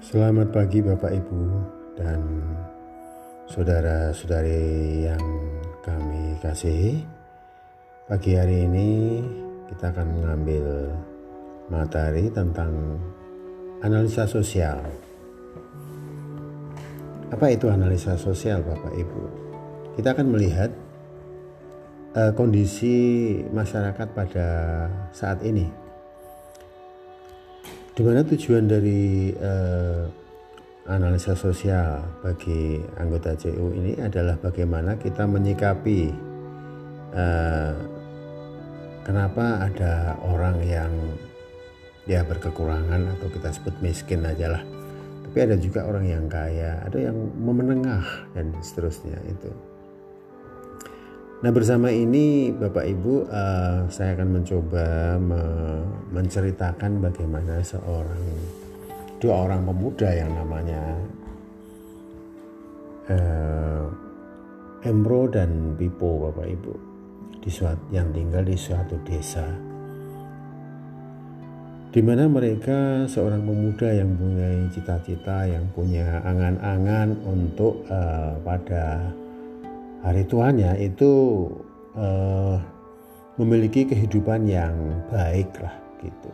Selamat pagi Bapak Ibu dan saudara-saudari yang kami kasihi. Pagi hari ini kita akan mengambil materi tentang analisa sosial. Apa itu analisa sosial Bapak Ibu? Kita akan melihat uh, kondisi masyarakat pada saat ini di mana tujuan dari uh, analisa sosial bagi anggota CU ini adalah bagaimana kita menyikapi uh, kenapa ada orang yang ya berkekurangan atau kita sebut miskin aja lah. Tapi ada juga orang yang kaya ada yang memenengah dan seterusnya itu Nah bersama ini Bapak Ibu uh, saya akan mencoba me menceritakan bagaimana seorang dua orang pemuda yang namanya uh, Emro dan Pipo Bapak Ibu di suatu, yang tinggal di suatu desa. Di mana mereka seorang pemuda yang punya cita-cita yang punya angan-angan untuk uh, pada hari tuanya itu uh, memiliki kehidupan yang baik lah gitu.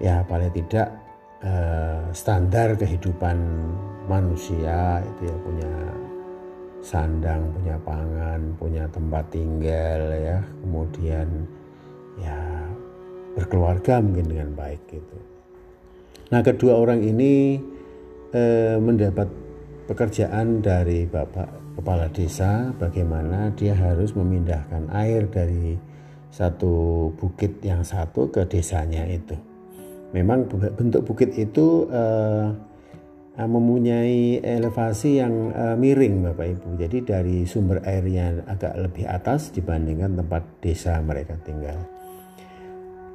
Ya paling tidak uh, standar kehidupan manusia itu ya punya sandang punya pangan punya tempat tinggal ya kemudian ya berkeluarga mungkin dengan baik gitu. Nah kedua orang ini eh, mendapat pekerjaan dari bapak kepala desa bagaimana dia harus memindahkan air dari satu bukit yang satu ke desanya itu. Memang bentuk bukit itu uh, mempunyai elevasi yang uh, miring Bapak Ibu. Jadi dari sumber airnya agak lebih atas dibandingkan tempat desa mereka tinggal.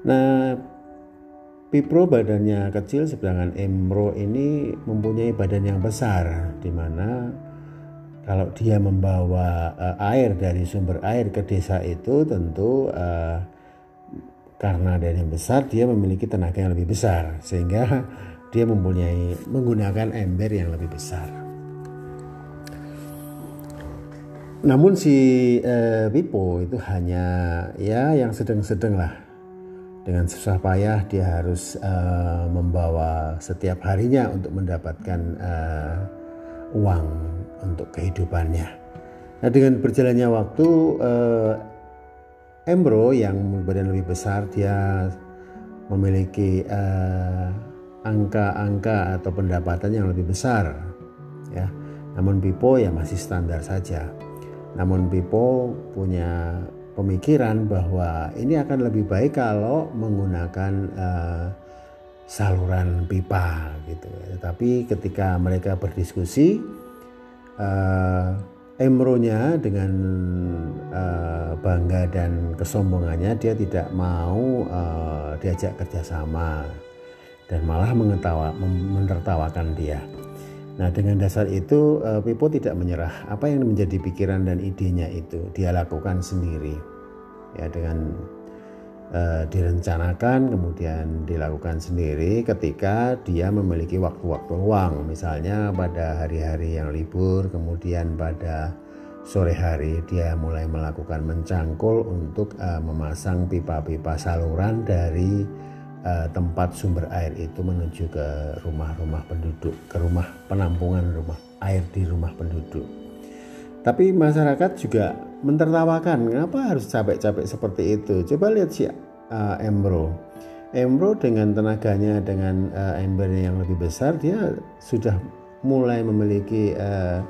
Nah, Pipro badannya kecil sedangkan Emro ini mempunyai badan yang besar di mana kalau dia membawa uh, air dari sumber air ke desa itu tentu uh, karena dari yang besar dia memiliki tenaga yang lebih besar. Sehingga dia mempunyai menggunakan ember yang lebih besar. Namun si uh, Pipo itu hanya ya yang sedang-sedang lah. Dengan susah payah dia harus uh, membawa setiap harinya untuk mendapatkan uh, uang untuk kehidupannya. Nah dengan berjalannya waktu eh, Embro yang badan lebih besar dia memiliki eh, angka-angka eh, atau pendapatan yang lebih besar ya. Namun Pipo ya masih standar saja. Namun Pipo punya pemikiran bahwa ini akan lebih baik kalau menggunakan eh, saluran pipa gitu. Tapi ketika mereka berdiskusi uh, Emronya dengan uh, bangga dan kesombongannya dia tidak mau uh, diajak kerjasama dan malah mengetawa, menertawakan dia. Nah dengan dasar itu uh, Pipo tidak menyerah. Apa yang menjadi pikiran dan idenya itu dia lakukan sendiri ya dengan uh, direncanakan kemudian dilakukan sendiri ketika dia memiliki waktu-waktu luang. Misalnya pada hari-hari yang libur kemudian pada sore hari dia mulai melakukan mencangkul untuk uh, memasang pipa-pipa saluran dari uh, tempat sumber air itu menuju ke rumah-rumah penduduk ke rumah penampungan rumah air di rumah penduduk. Tapi masyarakat juga mentertawakan, kenapa harus capek-capek seperti itu? Coba lihat si uh, Embro. Embro dengan tenaganya, dengan uh, embernya yang lebih besar, dia sudah mulai memiliki uh,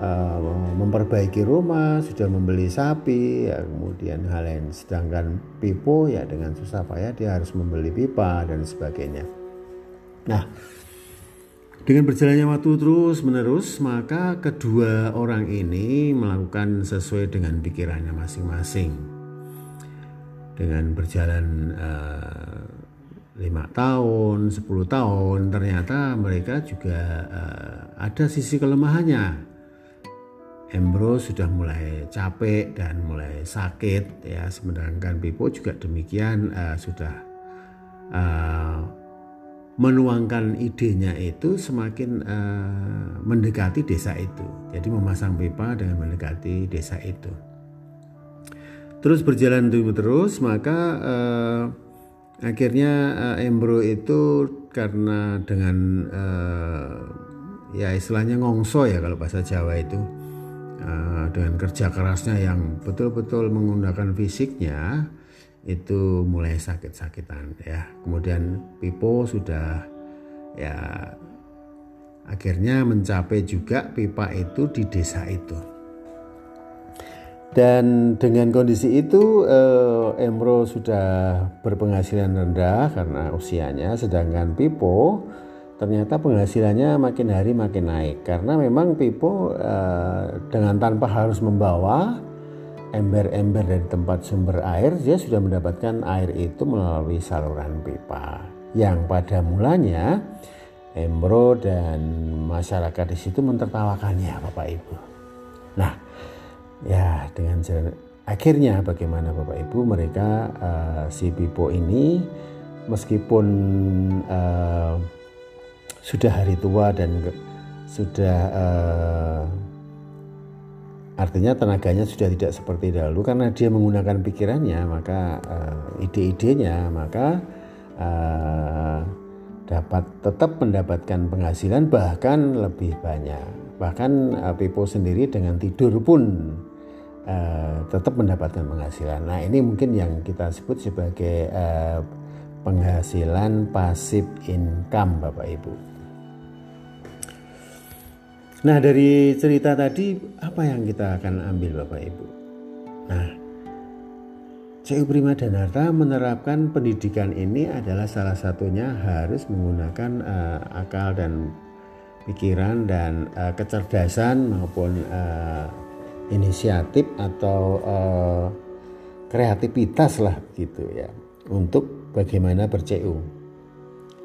uh, memperbaiki rumah, sudah membeli sapi, ya, kemudian hal lain. Sedangkan Pipo ya dengan susah payah dia harus membeli pipa dan sebagainya. Nah, dengan berjalannya waktu terus menerus, maka kedua orang ini melakukan sesuai dengan pikirannya masing-masing. Dengan berjalan uh, lima tahun, 10 tahun, ternyata mereka juga uh, ada sisi kelemahannya. Embro sudah mulai capek dan mulai sakit, ya. Sedangkan Pipo juga demikian uh, sudah uh, menuangkan idenya itu semakin uh, mendekati desa itu. Jadi memasang pipa dengan mendekati desa itu. Terus berjalan terus maka uh, akhirnya uh, Embro itu karena dengan uh, ya istilahnya ngongso ya kalau bahasa Jawa itu uh, dengan kerja kerasnya yang betul-betul menggunakan fisiknya itu mulai sakit-sakitan ya. Kemudian Pipo sudah ya akhirnya mencapai juga pipa itu di desa itu. Dan dengan kondisi itu eh, Emro sudah berpenghasilan rendah karena usianya sedangkan Pipo ternyata penghasilannya makin hari makin naik karena memang Pipo eh, dengan tanpa harus membawa ember-ember dari tempat sumber air, dia sudah mendapatkan air itu melalui saluran pipa. Yang pada mulanya Embro dan masyarakat di situ mentertawakannya, Bapak Ibu. Nah, ya dengan jalan, akhirnya bagaimana Bapak Ibu mereka uh, si Pipo ini meskipun uh, sudah hari tua dan sudah uh, Artinya tenaganya sudah tidak seperti dahulu karena dia menggunakan pikirannya, maka uh, ide-idenya, maka uh, dapat tetap mendapatkan penghasilan bahkan lebih banyak. Bahkan uh, Pipo sendiri dengan tidur pun uh, tetap mendapatkan penghasilan. Nah ini mungkin yang kita sebut sebagai uh, penghasilan pasif income Bapak Ibu. Nah dari cerita tadi apa yang kita akan ambil Bapak Ibu? Nah CU Prima Danarta menerapkan pendidikan ini adalah salah satunya harus menggunakan uh, akal dan pikiran dan uh, kecerdasan maupun uh, inisiatif atau uh, kreativitas lah gitu ya untuk bagaimana berCU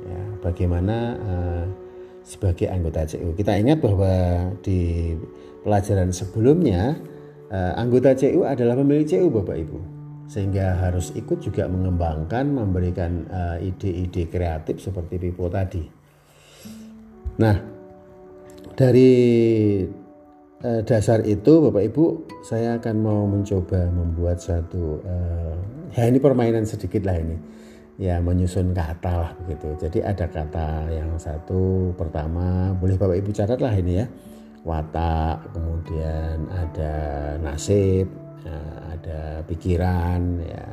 ya bagaimana uh, sebagai anggota CU. Kita ingat bahwa di pelajaran sebelumnya eh, anggota CU adalah pemilik CU Bapak Ibu. Sehingga harus ikut juga mengembangkan, memberikan eh, ide-ide kreatif seperti Pipo tadi. Nah, dari eh, dasar itu Bapak Ibu, saya akan mau mencoba membuat satu ya ini permainan sedikit lah ini ya menyusun kata lah begitu. Jadi ada kata yang satu pertama boleh Bapak Ibu catat lah ini ya. Watak, kemudian ada nasib, ya, ada pikiran, ya,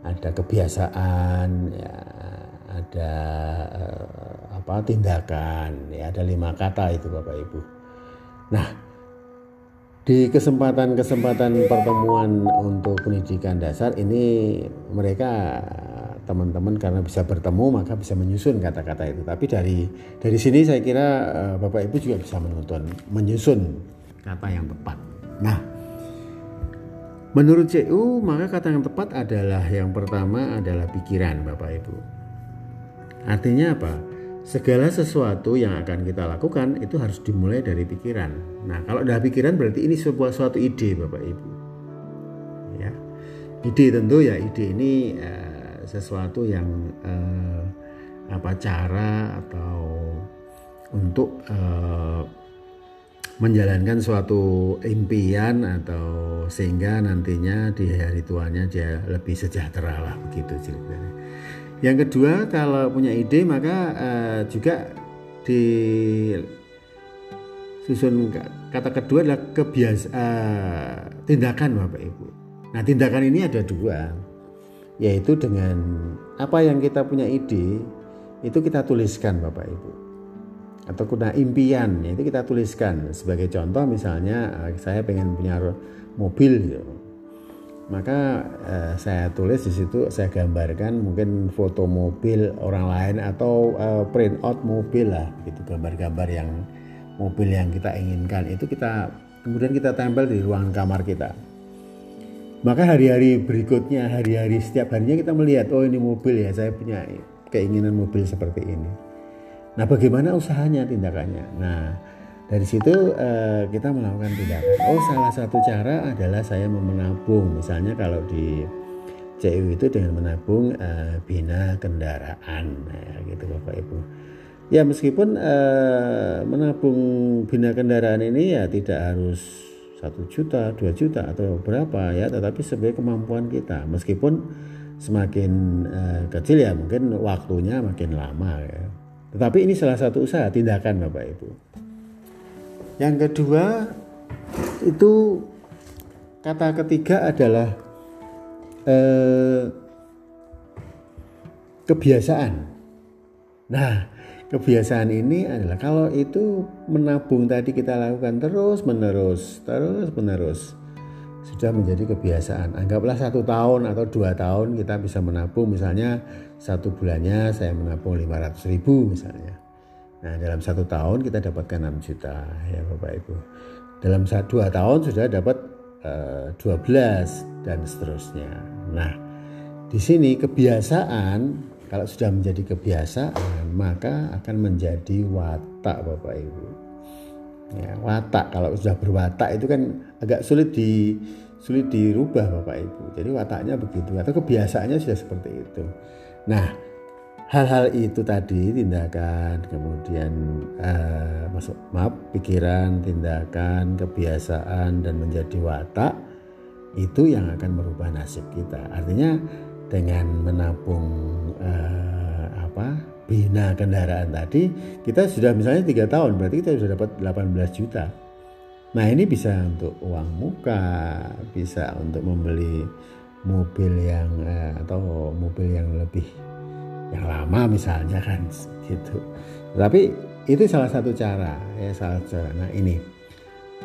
ada kebiasaan, ya, ada eh, apa tindakan, ya ada lima kata itu Bapak Ibu. Nah, di kesempatan-kesempatan pertemuan untuk pendidikan dasar ini mereka teman-teman karena bisa bertemu maka bisa menyusun kata-kata itu. Tapi dari dari sini saya kira uh, Bapak Ibu juga bisa menuntun menyusun kata yang tepat. Nah, menurut CU maka kata yang tepat adalah yang pertama adalah pikiran Bapak Ibu. Artinya apa? Segala sesuatu yang akan kita lakukan itu harus dimulai dari pikiran. Nah, kalau dari pikiran berarti ini sebuah suatu ide Bapak Ibu. Ya. Ide tentu ya ide ini uh, sesuatu yang uh, apa cara atau untuk uh, menjalankan suatu impian atau sehingga nantinya di hari tuanya dia lebih sejahtera lah begitu ceritanya. Yang kedua kalau punya ide maka uh, juga di susun kata kedua adalah kebiasaan uh, tindakan Bapak Ibu. Nah tindakan ini ada dua yaitu dengan apa yang kita punya ide itu kita tuliskan Bapak Ibu. Atau kuna impian itu kita tuliskan. Sebagai contoh misalnya eh, saya pengen punya mobil gitu. maka eh, saya tulis di situ saya gambarkan mungkin foto mobil orang lain atau eh, print out mobil lah gitu. Gambar-gambar yang mobil yang kita inginkan. Itu kita kemudian kita tempel di ruang kamar kita maka hari-hari berikutnya, hari-hari setiap harinya kita melihat, oh ini mobil ya, saya punya keinginan mobil seperti ini. Nah, bagaimana usahanya, tindakannya? Nah, dari situ uh, kita melakukan tindakan. Oh, salah satu cara adalah saya menabung. Misalnya kalau di CU itu dengan menabung uh, bina kendaraan ya, gitu Bapak Ibu. Ya meskipun uh, menabung bina kendaraan ini ya tidak harus satu juta, dua juta atau berapa ya, tetapi sebagai kemampuan kita. Meskipun semakin uh, kecil ya mungkin waktunya makin lama ya. Tetapi ini salah satu usaha tindakan Bapak Ibu. Yang kedua itu kata ketiga adalah eh, kebiasaan. Nah, kebiasaan ini adalah kalau itu menabung tadi kita lakukan terus menerus, terus menerus sudah menjadi kebiasaan. Anggaplah satu tahun atau dua tahun kita bisa menabung, misalnya satu bulannya saya menabung 500 ribu misalnya. Nah dalam satu tahun kita dapatkan 6 juta ya Bapak Ibu. Dalam dua tahun sudah dapat uh, eh, 12 dan seterusnya. Nah di sini kebiasaan kalau sudah menjadi kebiasaan maka akan menjadi watak Bapak Ibu. Ya, watak kalau sudah berwatak itu kan agak sulit di sulit dirubah Bapak Ibu. Jadi wataknya begitu atau kebiasaannya sudah seperti itu. Nah, hal-hal itu tadi tindakan kemudian uh, masuk maaf pikiran tindakan kebiasaan dan menjadi watak itu yang akan merubah nasib kita artinya dengan menabung uh, apa bina kendaraan tadi kita sudah misalnya tiga tahun berarti kita sudah dapat 18 juta nah ini bisa untuk uang muka bisa untuk membeli mobil yang uh, atau mobil yang lebih yang lama misalnya kan gitu. Tapi itu salah satu cara ya salah satu cara. Nah ini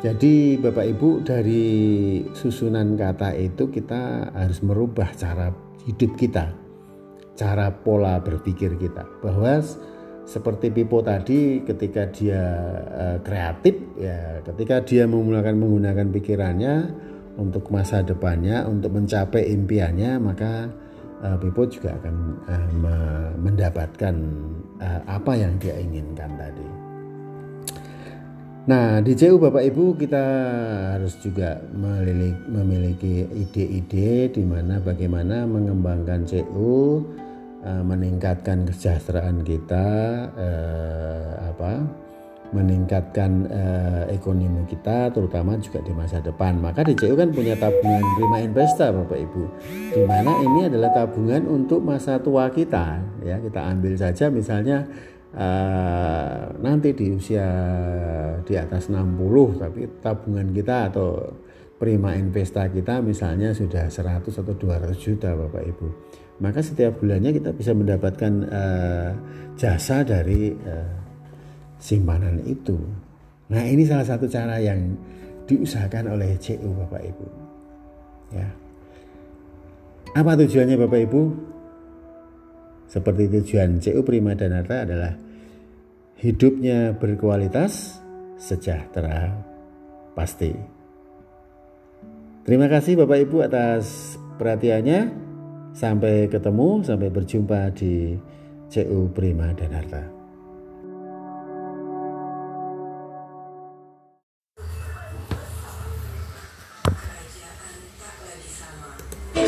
jadi Bapak Ibu dari susunan kata itu kita harus merubah cara hidup kita, cara pola berpikir kita bahwa seperti Pipo tadi ketika dia uh, kreatif ya ketika dia menggunakan menggunakan pikirannya untuk masa depannya untuk mencapai impiannya maka uh, Pipo juga akan uh, mendapatkan apa yang dia inginkan tadi. Nah, di CU Bapak Ibu kita harus juga memiliki ide-ide di mana bagaimana mengembangkan CU, meningkatkan kesejahteraan kita, apa, meningkatkan uh, ekonomi kita terutama juga di masa depan. Maka DCU kan punya tabungan prima investa Bapak Ibu. Di mana ini adalah tabungan untuk masa tua kita ya. Kita ambil saja misalnya uh, nanti di usia di atas 60 tapi tabungan kita atau prima investa kita misalnya sudah 100 atau 200 juta Bapak Ibu. Maka setiap bulannya kita bisa mendapatkan uh, jasa dari uh, simpanan itu. Nah, ini salah satu cara yang diusahakan oleh CU Bapak Ibu. Ya. Apa tujuannya Bapak Ibu? Seperti tujuan CU Prima Danata adalah hidupnya berkualitas, sejahtera, pasti. Terima kasih Bapak Ibu atas perhatiannya. Sampai ketemu, sampai berjumpa di CU Prima Danarta.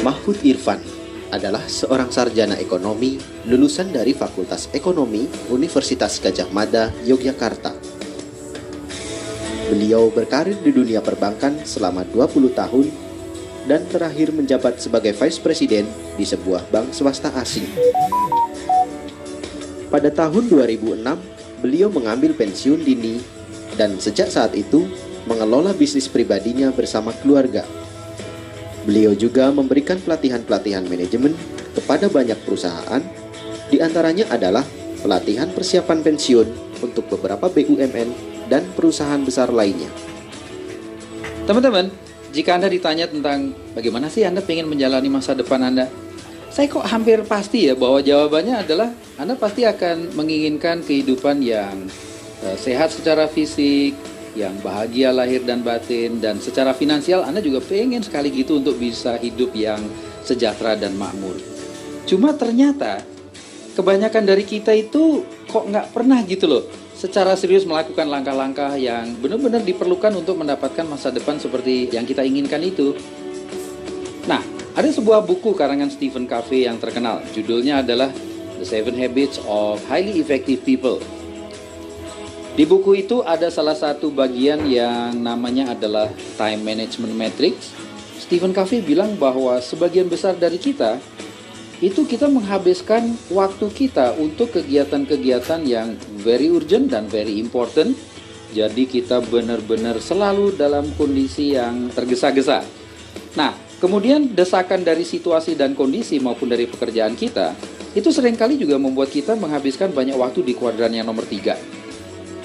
Mahfud Irfan adalah seorang sarjana ekonomi lulusan dari Fakultas Ekonomi Universitas Gajah Mada, Yogyakarta. Beliau berkarir di dunia perbankan selama 20 tahun dan terakhir menjabat sebagai Vice President di sebuah bank swasta asing. Pada tahun 2006, beliau mengambil pensiun dini dan sejak saat itu mengelola bisnis pribadinya bersama keluarga. Beliau juga memberikan pelatihan-pelatihan manajemen kepada banyak perusahaan, di antaranya adalah pelatihan persiapan pensiun untuk beberapa BUMN dan perusahaan besar lainnya. Teman-teman, jika Anda ditanya tentang bagaimana sih Anda ingin menjalani masa depan Anda, saya kok hampir pasti ya bahwa jawabannya adalah Anda pasti akan menginginkan kehidupan yang uh, sehat secara fisik, yang bahagia lahir dan batin dan secara finansial Anda juga pengen sekali gitu untuk bisa hidup yang sejahtera dan makmur. Cuma ternyata kebanyakan dari kita itu kok nggak pernah gitu loh secara serius melakukan langkah-langkah yang benar-benar diperlukan untuk mendapatkan masa depan seperti yang kita inginkan itu. Nah, Ada sebuah buku karangan Stephen Covey yang terkenal, judulnya adalah The Seven Habits of Highly Effective People. Di buku itu ada salah satu bagian yang namanya adalah Time Management Matrix. Stephen Covey bilang bahwa sebagian besar dari kita itu kita menghabiskan waktu kita untuk kegiatan-kegiatan yang very urgent dan very important. Jadi kita benar-benar selalu dalam kondisi yang tergesa-gesa. Nah, kemudian desakan dari situasi dan kondisi maupun dari pekerjaan kita itu sering kali juga membuat kita menghabiskan banyak waktu di kuadran yang nomor tiga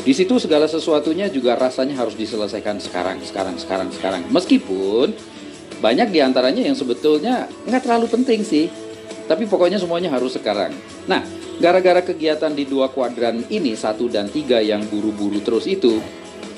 di situ segala sesuatunya juga rasanya harus diselesaikan sekarang, sekarang, sekarang, sekarang. Meskipun banyak di antaranya yang sebetulnya nggak terlalu penting sih, tapi pokoknya semuanya harus sekarang. Nah, gara-gara kegiatan di dua kuadran ini, satu dan tiga yang buru-buru terus itu,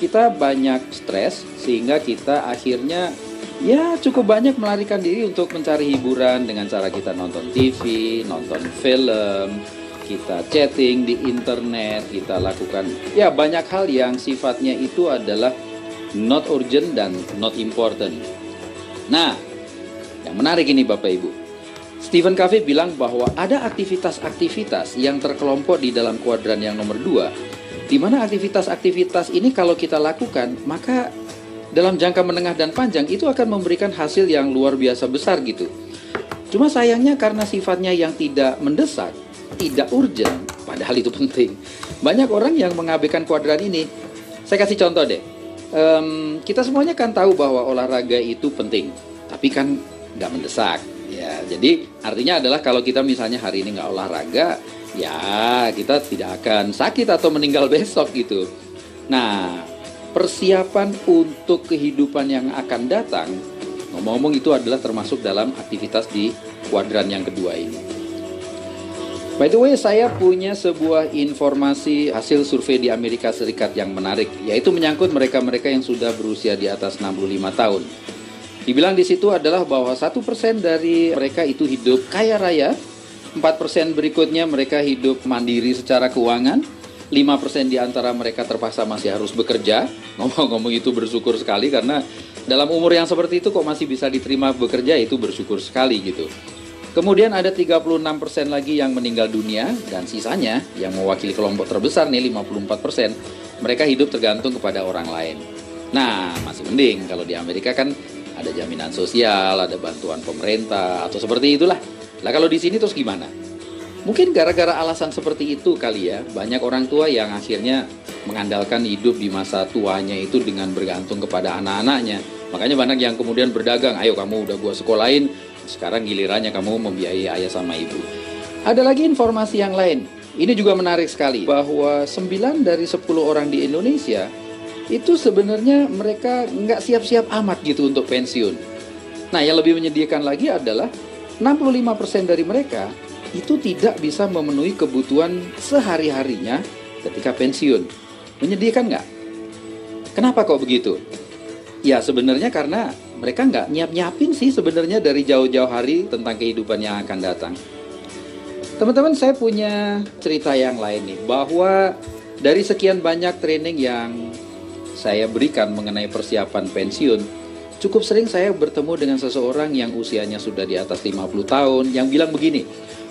kita banyak stres sehingga kita akhirnya ya cukup banyak melarikan diri untuk mencari hiburan dengan cara kita nonton TV, nonton film, kita chatting di internet, kita lakukan ya banyak hal yang sifatnya itu adalah not urgent dan not important. Nah, yang menarik ini Bapak Ibu. Stephen Covey bilang bahwa ada aktivitas-aktivitas yang terkelompok di dalam kuadran yang nomor dua, di mana aktivitas-aktivitas ini kalau kita lakukan, maka dalam jangka menengah dan panjang itu akan memberikan hasil yang luar biasa besar gitu. Cuma sayangnya karena sifatnya yang tidak mendesak, tidak urgent, padahal itu penting. Banyak orang yang mengabaikan kuadran ini. Saya kasih contoh deh. Um, kita semuanya kan tahu bahwa olahraga itu penting, tapi kan nggak mendesak. Ya, jadi artinya adalah kalau kita misalnya hari ini nggak olahraga, ya kita tidak akan sakit atau meninggal besok gitu. Nah, persiapan untuk kehidupan yang akan datang, ngomong-ngomong itu adalah termasuk dalam aktivitas di kuadran yang kedua ini. By the way, saya punya sebuah informasi hasil survei di Amerika Serikat yang menarik, yaitu menyangkut mereka-mereka yang sudah berusia di atas 65 tahun. Dibilang di situ adalah bahwa satu persen dari mereka itu hidup kaya raya, 4 persen berikutnya mereka hidup mandiri secara keuangan, 5 persen di antara mereka terpaksa masih harus bekerja. Ngomong-ngomong itu bersyukur sekali karena dalam umur yang seperti itu kok masih bisa diterima bekerja itu bersyukur sekali gitu. Kemudian ada 36% lagi yang meninggal dunia dan sisanya yang mewakili kelompok terbesar nih 54%, mereka hidup tergantung kepada orang lain. Nah, masih mending kalau di Amerika kan ada jaminan sosial, ada bantuan pemerintah atau seperti itulah. Lah kalau di sini terus gimana? Mungkin gara-gara alasan seperti itu kali ya, banyak orang tua yang akhirnya mengandalkan hidup di masa tuanya itu dengan bergantung kepada anak-anaknya. Makanya banyak yang kemudian berdagang, ayo kamu udah gua sekolahin, sekarang gilirannya kamu membiayai ayah sama ibu. Ada lagi informasi yang lain. Ini juga menarik sekali bahwa 9 dari 10 orang di Indonesia itu sebenarnya mereka nggak siap-siap amat gitu untuk pensiun. Nah, yang lebih menyedihkan lagi adalah 65% dari mereka itu tidak bisa memenuhi kebutuhan sehari-harinya ketika pensiun. Menyedihkan nggak? Kenapa kok begitu? Ya sebenarnya karena mereka nggak nyiap-nyiapin sih sebenarnya dari jauh-jauh hari tentang kehidupan yang akan datang. Teman-teman saya punya cerita yang lain nih bahwa dari sekian banyak training yang saya berikan mengenai persiapan pensiun, cukup sering saya bertemu dengan seseorang yang usianya sudah di atas 50 tahun yang bilang begini,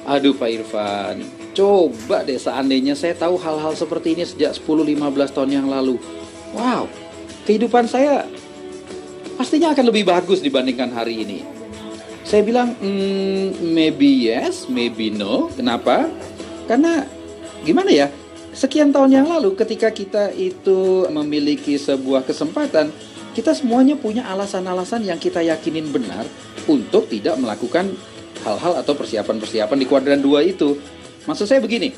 Aduh Pak Irfan, coba deh seandainya saya tahu hal-hal seperti ini sejak 10-15 tahun yang lalu. Wow, kehidupan saya pastinya akan lebih bagus dibandingkan hari ini. Saya bilang, mm, maybe yes, maybe no. Kenapa? Karena gimana ya? Sekian tahun yang lalu ketika kita itu memiliki sebuah kesempatan, kita semuanya punya alasan-alasan yang kita yakinin benar untuk tidak melakukan hal-hal atau persiapan-persiapan di kuadran 2 itu. Maksud saya begini,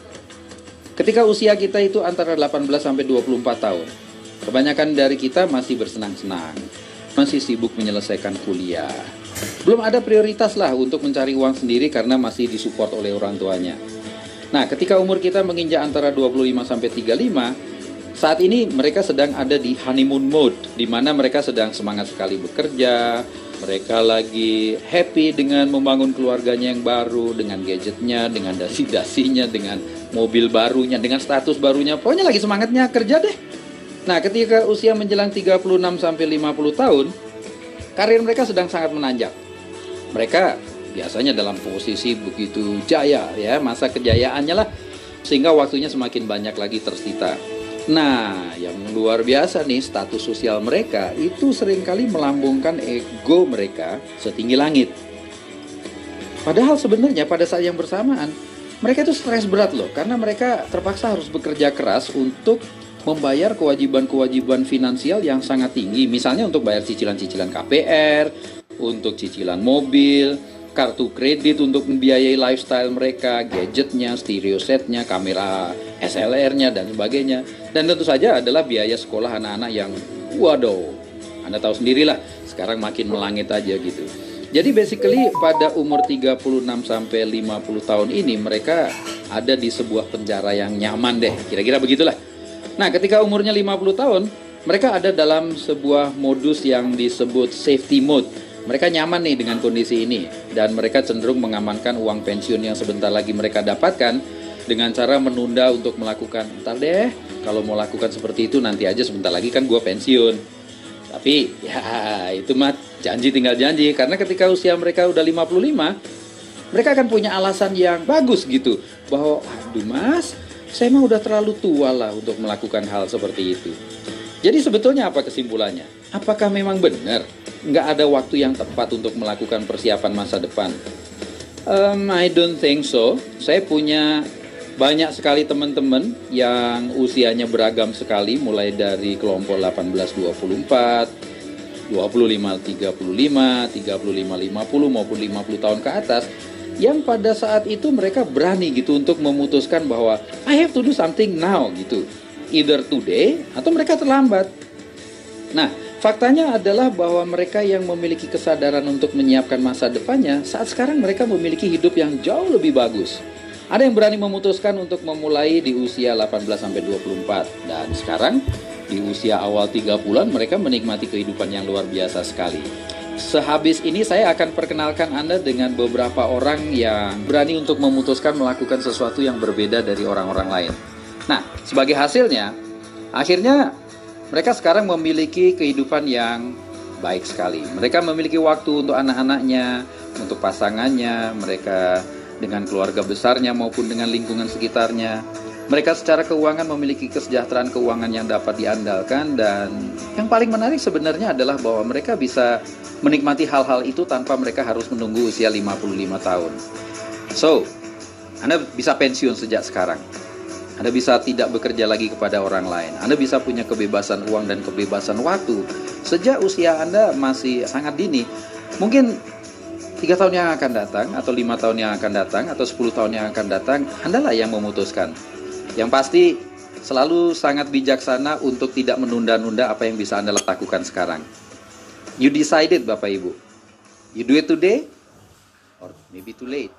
ketika usia kita itu antara 18 sampai 24 tahun, kebanyakan dari kita masih bersenang-senang masih sibuk menyelesaikan kuliah. Belum ada prioritas lah untuk mencari uang sendiri karena masih disupport oleh orang tuanya. Nah, ketika umur kita menginjak antara 25 sampai 35, saat ini mereka sedang ada di honeymoon mode di mana mereka sedang semangat sekali bekerja, mereka lagi happy dengan membangun keluarganya yang baru, dengan gadgetnya, dengan dasi-dasinya, dengan mobil barunya, dengan status barunya. Pokoknya lagi semangatnya kerja deh. Nah, ketika usia menjelang 36 sampai 50 tahun, karir mereka sedang sangat menanjak. mereka biasanya dalam posisi begitu jaya ya masa kejayaannya lah sehingga waktunya semakin banyak lagi tersita. Nah, yang luar biasa nih status sosial mereka itu sering kali melambungkan ego mereka setinggi langit. Padahal sebenarnya pada saat yang bersamaan mereka itu stres berat loh karena mereka terpaksa harus bekerja keras untuk membayar kewajiban-kewajiban finansial yang sangat tinggi misalnya untuk bayar cicilan-cicilan KPR, untuk cicilan mobil, kartu kredit untuk membiayai lifestyle mereka, gadgetnya, stereo setnya, kamera SLR-nya dan sebagainya. Dan tentu saja adalah biaya sekolah anak-anak yang waduh, Anda tahu sendirilah, sekarang makin melangit aja gitu. Jadi basically pada umur 36 sampai 50 tahun ini mereka ada di sebuah penjara yang nyaman deh, kira-kira begitulah. Nah, ketika umurnya 50 tahun, mereka ada dalam sebuah modus yang disebut safety mode. Mereka nyaman nih dengan kondisi ini dan mereka cenderung mengamankan uang pensiun yang sebentar lagi mereka dapatkan dengan cara menunda untuk melakukan ntar deh kalau mau lakukan seperti itu nanti aja sebentar lagi kan gue pensiun. Tapi ya itu mah janji tinggal janji karena ketika usia mereka udah 55 mereka akan punya alasan yang bagus gitu. Bahwa aduh mas saya mah udah terlalu tua lah untuk melakukan hal seperti itu jadi sebetulnya apa kesimpulannya apakah memang benar nggak ada waktu yang tepat untuk melakukan persiapan masa depan? Um, I don't think so. Saya punya banyak sekali teman-teman yang usianya beragam sekali, mulai dari kelompok 18-24, 25-35, 35-50 maupun 50 tahun ke atas yang pada saat itu mereka berani gitu untuk memutuskan bahwa I have to do something now gitu. Either today atau mereka terlambat. Nah, Faktanya adalah bahwa mereka yang memiliki kesadaran untuk menyiapkan masa depannya, saat sekarang mereka memiliki hidup yang jauh lebih bagus. Ada yang berani memutuskan untuk memulai di usia 18 sampai 24 dan sekarang di usia awal 3 bulan mereka menikmati kehidupan yang luar biasa sekali. Sehabis ini saya akan perkenalkan Anda dengan beberapa orang yang berani untuk memutuskan melakukan sesuatu yang berbeda dari orang-orang lain. Nah, sebagai hasilnya, akhirnya mereka sekarang memiliki kehidupan yang baik sekali. Mereka memiliki waktu untuk anak-anaknya, untuk pasangannya, mereka dengan keluarga besarnya maupun dengan lingkungan sekitarnya. Mereka secara keuangan memiliki kesejahteraan keuangan yang dapat diandalkan dan yang paling menarik sebenarnya adalah bahwa mereka bisa menikmati hal-hal itu tanpa mereka harus menunggu usia 55 tahun. So, Anda bisa pensiun sejak sekarang. Anda bisa tidak bekerja lagi kepada orang lain. Anda bisa punya kebebasan uang dan kebebasan waktu sejak usia Anda masih sangat dini. Mungkin tiga tahun yang akan datang, atau lima tahun yang akan datang, atau sepuluh tahun yang akan datang, Anda lah yang memutuskan. Yang pasti selalu sangat bijaksana untuk tidak menunda-nunda apa yang bisa Anda lakukan sekarang. You decided, Bapak Ibu. You do it today, or maybe too late.